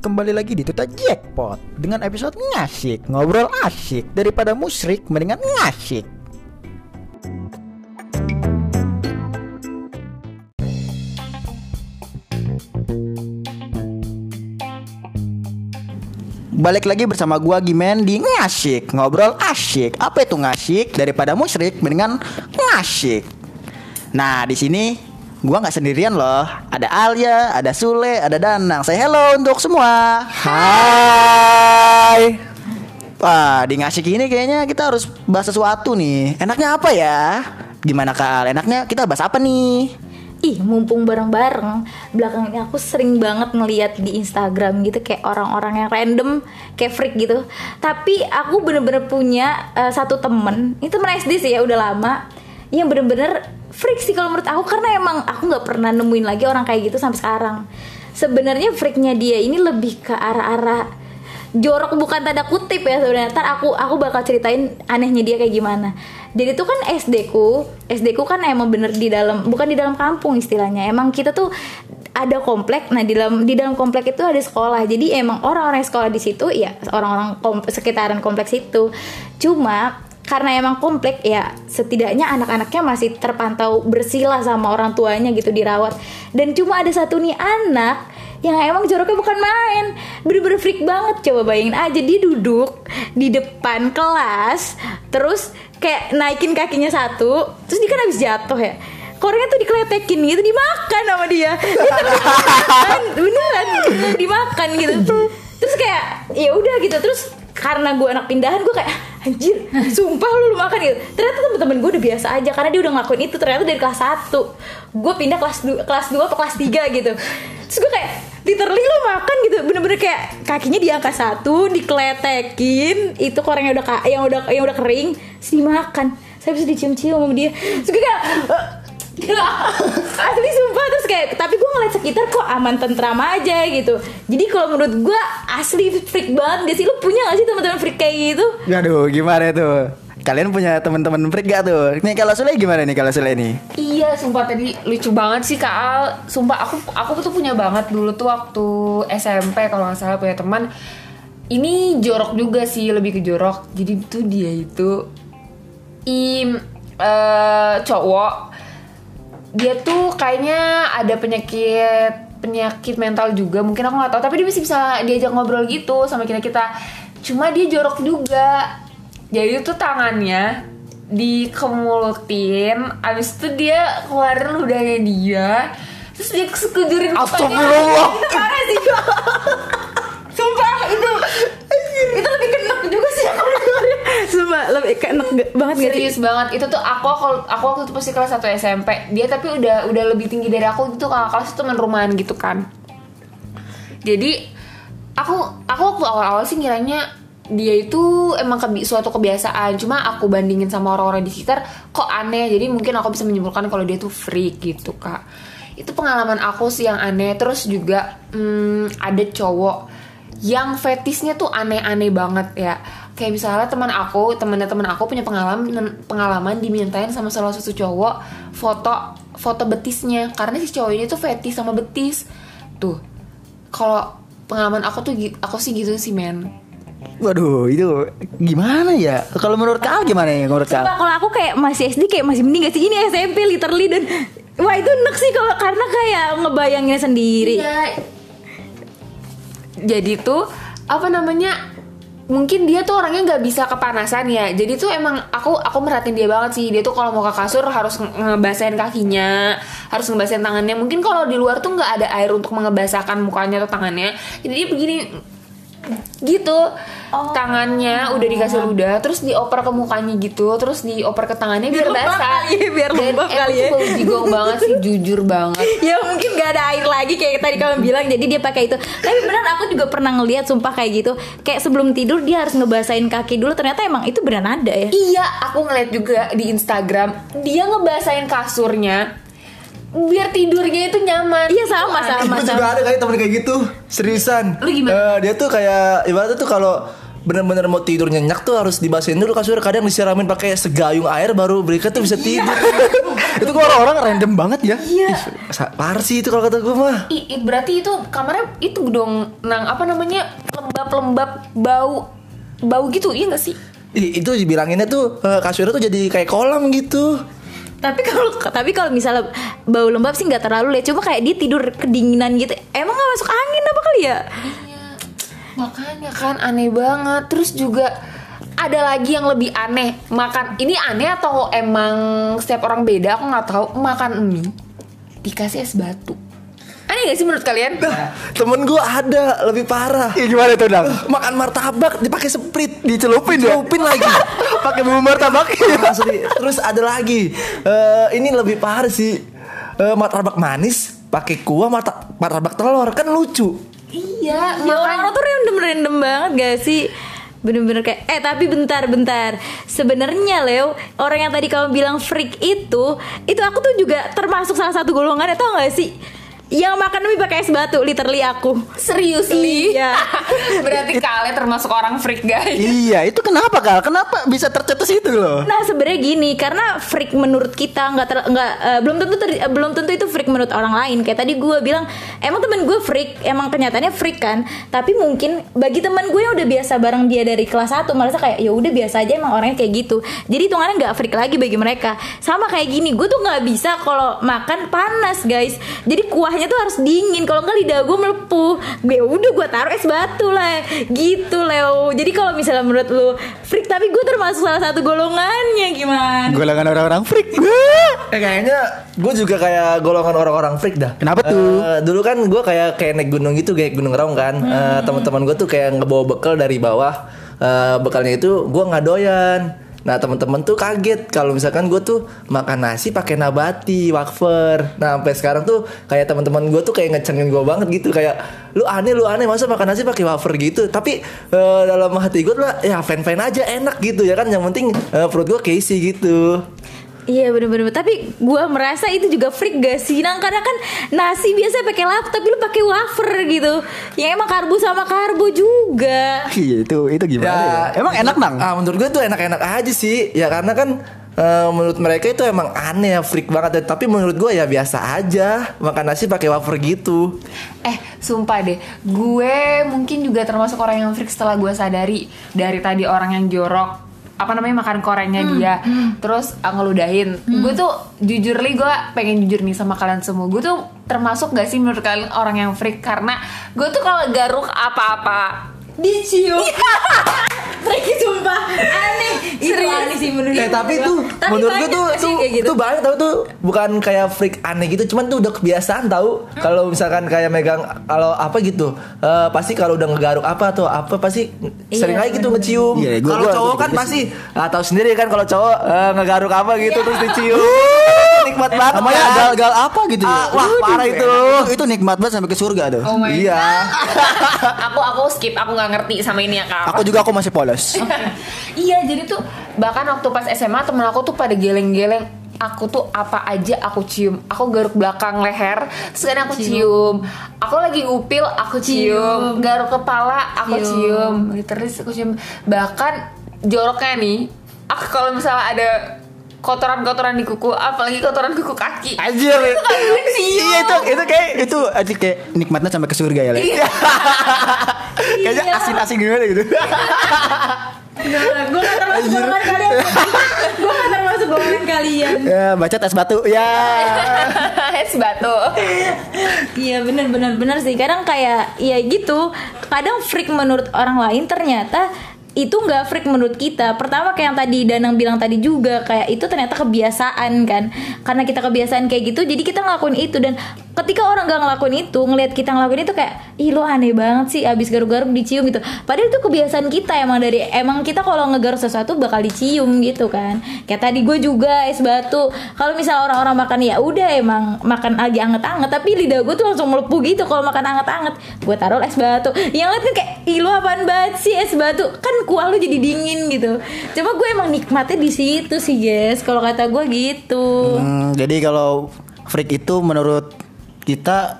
kembali lagi di Tuta Jackpot. Dengan episode ngasik, ngobrol asik Daripada musrik, mendingan ngasik. Balik lagi bersama gua Gimen di ngasik, ngobrol asik. Apa itu ngasik? Daripada musrik, mendingan ngasik. Nah di sini gua nggak sendirian loh. Ada Alia, ada Sule, ada Danang. Saya hello untuk semua. Hai. Wah, di ngasih ini kayaknya kita harus bahas sesuatu nih. Enaknya apa ya? Gimana Kak Al? Enaknya kita bahas apa nih? Ih, mumpung bareng-bareng, belakang ini aku sering banget ngeliat di Instagram gitu kayak orang-orang yang random, kayak freak gitu. Tapi aku bener-bener punya eh, satu temen, itu temen SD sih ya udah lama, yang bener-bener freak sih kalau menurut aku karena emang aku nggak pernah nemuin lagi orang kayak gitu sampai sekarang. Sebenarnya freaknya dia ini lebih ke arah-arah jorok bukan tanda kutip ya sebenarnya. Ntar aku aku bakal ceritain anehnya dia kayak gimana. Jadi itu kan SD ku, SD ku kan emang bener di dalam bukan di dalam kampung istilahnya. Emang kita tuh ada komplek. Nah di dalam di dalam komplek itu ada sekolah. Jadi emang orang-orang sekolah di situ ya orang-orang kom- sekitaran kompleks itu. Cuma karena emang komplek ya setidaknya anak-anaknya masih terpantau bersih lah sama orang tuanya gitu dirawat. Dan cuma ada satu nih anak yang emang joroknya bukan main. Bener-bener freak banget coba bayangin aja. Dia duduk di depan kelas terus kayak naikin kakinya satu terus dia kan habis jatuh ya. Korengnya tuh dikeletekin gitu dimakan sama dia. Beneran beneran dimakan gitu. Terus kayak ya udah gitu. Terus karena gue anak pindahan gue kayak anjir sumpah lu, lu makan gitu. Ternyata temen-temen gue udah biasa aja karena dia udah ngelakuin itu ternyata dari kelas 1 gue pindah kelas 2 kelas 2 atau kelas 3 gitu. Terus gue kayak literally lu makan gitu bener-bener kayak kakinya diangkat satu dikeletekin itu korengnya udah yang udah yang udah kering terus dimakan saya bisa dicium-cium sama dia. Terus gue kayak asli sumpah terus kayak tapi gue ngeliat sekitar kok aman tentram aja gitu jadi kalau menurut gue asli freak banget gak sih lu punya gak sih teman-teman freak kayak gitu Aduh, gimana tuh? Kalian punya teman-teman freak gak tuh? Nih kalau Sule gimana nih kalau Sule nih? Iya, sumpah tadi lucu banget sih Kak Al. Sumpah aku aku tuh punya banget dulu tuh waktu SMP kalau nggak salah punya teman. Ini jorok juga sih, lebih ke jorok. Jadi tuh dia itu im eh, cowok. Dia tuh kayaknya ada penyakit penyakit mental juga. Mungkin aku nggak tahu, tapi dia masih bisa diajak ngobrol gitu sama kita kita. Cuma dia jorok juga. Jadi tuh tangannya dikemulutin abis itu dia keluarin ludahnya dia terus dia sekujurin Astagfirullah. parah sih sumpah itu itu lebih kenek juga sih aku dengerin. Keenak g- banget gak serius banget. Itu tuh aku aku aku waktu itu pasti kelas 1 SMP dia tapi udah udah lebih tinggi dari aku gitu. Kakak kelas itu teman rumahan gitu kan. Jadi aku aku waktu awal-awal sih ngiranya dia itu emang kebi suatu kebiasaan. Cuma aku bandingin sama orang-orang di sekitar kok aneh? Jadi mungkin aku bisa menyimpulkan kalau dia tuh freak gitu kak. Itu pengalaman aku sih yang aneh. Terus juga hmm, ada cowok yang fetisnya tuh aneh-aneh banget ya kayak misalnya teman aku temannya teman aku punya pengalaman pengalaman dimintain sama salah satu cowok foto foto betisnya karena si cowok ini tuh fetis sama betis tuh kalau pengalaman aku tuh aku sih gitu sih men Waduh, itu gimana ya? Kalau menurut Al gimana ya menurut? Sumpah, kalau aku kayak masih SD kayak masih mending gak sih ini SMP literally dan wah itu enak sih kalau karena kayak ngebayanginnya sendiri Iya. Jadi tuh apa namanya? Mungkin dia tuh orangnya nggak bisa kepanasan ya. Jadi tuh emang aku aku merhatiin dia banget sih. Dia tuh kalau mau ke kasur harus nge- ngebasahin kakinya, harus ngebasahin tangannya. Mungkin kalau di luar tuh nggak ada air untuk mengebasahkan mukanya atau tangannya. Jadi begini gitu. Tangannya udah dikasih ludah terus dioper ke mukanya gitu terus dioper ke tangannya biar, Biar basah. kali ya, biar lembab kali ya. jigong banget sih jujur banget. Ya mungkin gak ada air lagi kayak tadi kamu bilang jadi dia pakai itu. Tapi benar aku juga pernah ngeliat sumpah kayak gitu. Kayak sebelum tidur dia harus ngebasahin kaki dulu. Ternyata emang itu beneran ada ya. Iya, aku ngeliat juga di Instagram dia ngebasahin kasurnya biar tidurnya itu nyaman. iya sama sama Gue sama juga ada kali temen kayak gitu Seriusan Lu gimana? Eh, Dia tuh kayak Ibaratnya tuh kalau bener-bener mau tidur nyenyak tuh harus dibasahin dulu kasur kadang disiramin pakai segayung air baru mereka tuh bisa tidur itu kok orang-orang random banget ya. Iya. Sa- parah sih itu kalau kata gue mah I, i- berarti itu kamarnya itu dong nang apa namanya lembab-lembab bau bau gitu iya gak sih? I- itu dibilanginnya tuh eh, kasurnya tuh jadi kayak kolam gitu Tapi kalau tapi kalau misalnya bau lembab sih nggak terlalu ya. Cuma kayak dia tidur kedinginan gitu. Emang nggak masuk angin apa kali ya? Makanya kan aneh banget. Terus juga ada lagi yang lebih aneh. Makan ini aneh atau emang setiap orang beda? Aku nggak tahu. Makan mie dikasih es batu. Aneh gak sih menurut kalian? Nah, temen gue ada lebih parah Ih, gimana tuh, Dang? makan martabak dipakai sprit Dicelupin ya? dicelupin lagi Pakai bumbu martabak. Asli. terus ada lagi Eh, ini lebih parah sih Eh, martabak manis pakai kuah marta- martabak telur kan lucu iya, Ya orang-orang tuh random-random banget gak sih? Bener-bener kayak Eh tapi bentar-bentar Sebenarnya Leo Orang yang tadi kamu bilang freak itu Itu aku tuh juga termasuk salah satu golongan Tau gak sih Yang makan mie pakai es batu Literally aku serius nih. Iya. Berarti kalian termasuk orang freak guys. iya, itu kenapa Kal? Kenapa bisa tercetus itu loh? Nah sebenarnya gini karena freak menurut kita nggak ter- nggak eh, belum tentu ter- eh, belum tentu itu freak menurut orang lain kayak tadi gue bilang emang temen gue freak emang kenyataannya freak kan tapi mungkin bagi teman gue yang udah biasa bareng dia dari kelas 1 merasa kayak ya udah biasa aja emang orangnya kayak gitu jadi hitungannya nggak freak lagi bagi mereka sama kayak gini gue tuh nggak bisa kalau makan panas guys jadi kuahnya tuh harus dingin kalau nggak lidah gue melepuh gue udah gue taruh es batu lah gitu Leo jadi kalau misalnya menurut lu freak tapi gue termasuk salah satu golongannya gimana Golongan orang-orang freak. Eh kayaknya gue juga kayak golongan orang-orang freak dah. Kenapa tuh? Eh, dulu kan gue kayak kayak naik gunung gitu kayak gunung raung kan. Eh, Teman-teman gue tuh kayak ngebawa bekal dari bawah. Eh, bekalnya itu gue nggak doyan. Nah teman-teman tuh kaget kalau misalkan gue tuh makan nasi pakai nabati wafer. Nah sampai sekarang tuh kayak teman-teman gue tuh kayak ngecengin gue banget gitu kayak lu aneh lu aneh masa makan nasi pakai wafer gitu. Tapi eh, dalam hati gue lah ya fan fan aja enak gitu ya kan. Yang penting eh, perut gue keisi gitu. Iya bener-bener Tapi gue merasa itu juga freak gak sih Nah karena kan nasi biasa pakai lauk Tapi lu pakai wafer gitu Yang emang karbo sama karbo juga Iya, itu itu gimana ya? Emang enak nang? Ah, menurut gue tuh enak-enak aja sih. Ya karena kan eh, menurut mereka itu emang aneh ya, freak banget. Tapi menurut gue ya biasa aja makan nasi pakai wafer gitu. Eh, sumpah deh, gue mungkin juga termasuk orang yang freak setelah gue sadari dari tadi orang yang jorok apa namanya makan korengnya dia terus uh, ngeludahin. Gue tuh jujur li gue pengen jujur nih sama kalian semua. Gue tuh termasuk gak sih menurut kalian orang yang freak? Karena gue tuh kalau garuk apa-apa Dicium. Freak sumpah. Aneh Itu aneh sih menurut Eh tapi tuh Tapi menurut gue tuh tuh, kayak gitu? tuh banyak tau tuh bukan kayak freak aneh gitu, cuman tuh udah kebiasaan tahu. Kalau misalkan kayak megang kalau apa gitu, eh, pasti kalau udah ngegaruk apa atau apa pasti sering Iya, aja gitu ngecium. Iya, kalau cowok kan pasti ah, tahu sendiri kan kalau cowok eh, ngegaruk apa gitu terus dicium. Nikmat banget. Namanya kan? gal-gal apa gitu ya? Ah, wah, parah itu. Itu nikmat banget sampai ke surga tuh. Oh my Iya. aku aku skip aku nggak ngerti sama ini ya kak Aku juga aku masih polos. iya jadi tuh bahkan waktu pas SMA temen aku tuh pada geleng-geleng aku tuh apa aja aku cium aku garuk belakang leher sekarang aku cium. aku lagi ngupil aku cium, garuk kepala aku cium, literally aku cium bahkan joroknya nih aku kalau misalnya ada kotoran-kotoran di kuku apalagi kotoran kuku kaki Anjir. kan Iya itu itu kayak itu aja kayak nikmatnya sampai ke surga ya, Le. Kayaknya asin-asin gimana gitu. Gue gak termasuk golongan kalian Gue gak termasuk golongan kalian ya, baca tes batu. Ya. es batu Iya bener bener bener sih Kadang kayak ya gitu Kadang freak menurut orang lain ternyata itu nggak freak menurut kita. Pertama kayak yang tadi Danang bilang tadi juga kayak itu ternyata kebiasaan kan. Karena kita kebiasaan kayak gitu jadi kita ngelakuin itu. Dan ketika orang nggak ngelakuin itu ngelihat kita ngelakuin itu kayak ih lo aneh banget sih abis garuk-garuk dicium gitu. Padahal itu kebiasaan kita emang dari emang kita kalau ngegaruk sesuatu bakal dicium gitu kan. Kayak tadi gue juga es batu. Kalau misal orang-orang makan ya udah emang makan lagi anget-anget tapi lidah gue tuh langsung melepuh gitu kalau makan anget-anget. Gue taruh es batu. Yang lain kayak ih lo apaan banget sih es batu? Kan kuah lu jadi dingin gitu cuma gue emang nikmatnya di situ sih guys kalau kata gue gitu Hmm, jadi kalau freak itu menurut kita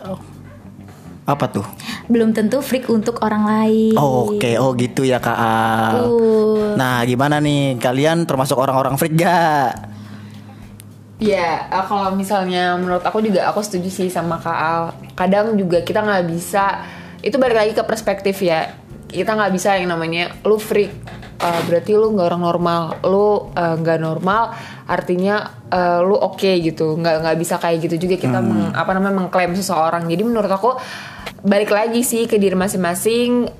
apa tuh? belum tentu freak untuk orang lain. Oke, oh gitu ya Kak Al. Betul. Nah, gimana nih? Kalian termasuk orang-orang freak gak? Ya, eh, kalau misalnya menurut aku juga aku setuju sih sama Kak Al. Kadang juga kita nggak bisa, itu balik lagi ke perspektif ya. Kita nggak bisa yang namanya lu freak, eh, berarti lu nggak orang normal. Lu eh, nggak normal, artinya eh, lu oke gitu. Nggak nggak bisa kayak gitu juga kita meng- apa namanya mengklaim seseorang. Jadi menurut aku balik lagi sih ke diri masing-masing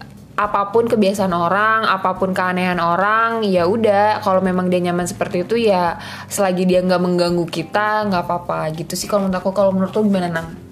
apa pun kebiasaan orang, apa pun keanehan orang, ya udah kalau memang dia nyaman seperti itu ya selagi dia nggak mengganggu kita nggak apa-apa gitu sih kalau menurut aku kalau menurut lu gimana nang?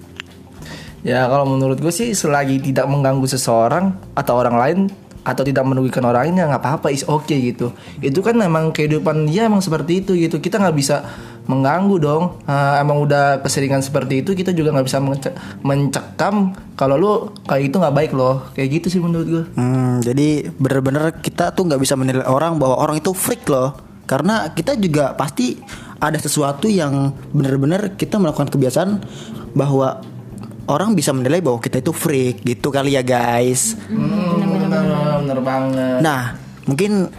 Ya kalau menurut gue sih selagi tidak mengganggu seseorang atau orang lain atau tidak merugikan orang lain ya nggak apa-apa is oke gitu. Itu kan emang kehidupan dia emang seperti itu gitu. Kita nggak bisa mengganggu dong. Eh, emang udah keseringan seperti itu kita juga nggak bisa mence- mencekam kalau lu kayak itu nggak baik loh. Kayak gitu sih menurut gue. Hmm, jadi bener-bener kita tuh nggak bisa menilai orang bahwa orang itu freak loh. Karena kita juga pasti ada sesuatu yang bener-bener kita melakukan kebiasaan bahwa orang bisa menilai bahwa kita itu freak gitu kali ya guys. bener, bener banget. Nah, mungkin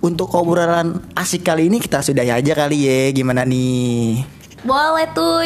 untuk obrolan asik kali ini kita sudahi aja kali ya. Gimana nih? Boleh tuh.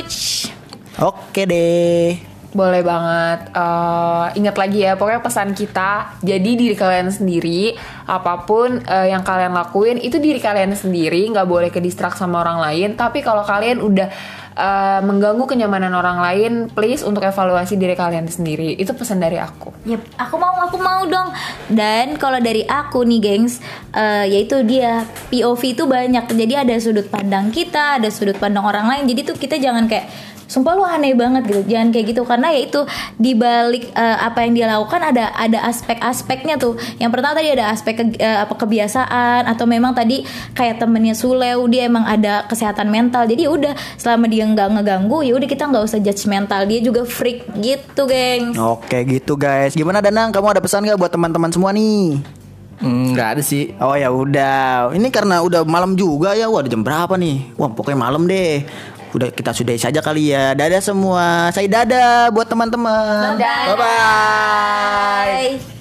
Oke deh. Boleh banget. Eh, ingat lagi ya, pokoknya pesan kita. Jadi diri kalian sendiri, apa pun eh, yang kalian lakuin itu diri kalian sendiri, nggak boleh ke distract sama orang lain. Tapi kalau kalian udah eh, mengganggu kenyamanan orang lain, please untuk evaluasi diri kalian sendiri. Itu pesan dari aku. Yep, aku mau, aku mau dong. Dan kalau dari aku nih, gengs, eh, yaitu dia POV itu banyak. Jadi ada sudut pandang kita, ada sudut pandang orang lain. Jadi tuh kita jangan kayak Sumpah lu aneh banget gitu, jangan kayak gitu karena ya itu di balik eh, apa yang dia lakukan ada ada aspek-aspeknya tuh. Yang pertama tadi ada aspek ke- eh, apa kebiasaan atau memang tadi kayak temennya Suleu dia emang ada kesehatan mental. Jadi ya udah selama dia nggak ngeganggu ya udah kita nggak usah judge mental dia juga freak gitu, geng. Oke gitu guys. Gimana Danang? Kamu ada pesan gak buat teman-teman semua nih? Hmm, nggak ada sih. Oh ya udah. Ini karena udah malam juga ya. Wah, udah jam berapa nih? Wah, pokoknya malam deh udah kita sudahi saja kali ya. Dadah semua. Saya dadah buat teman-teman. Bye bye.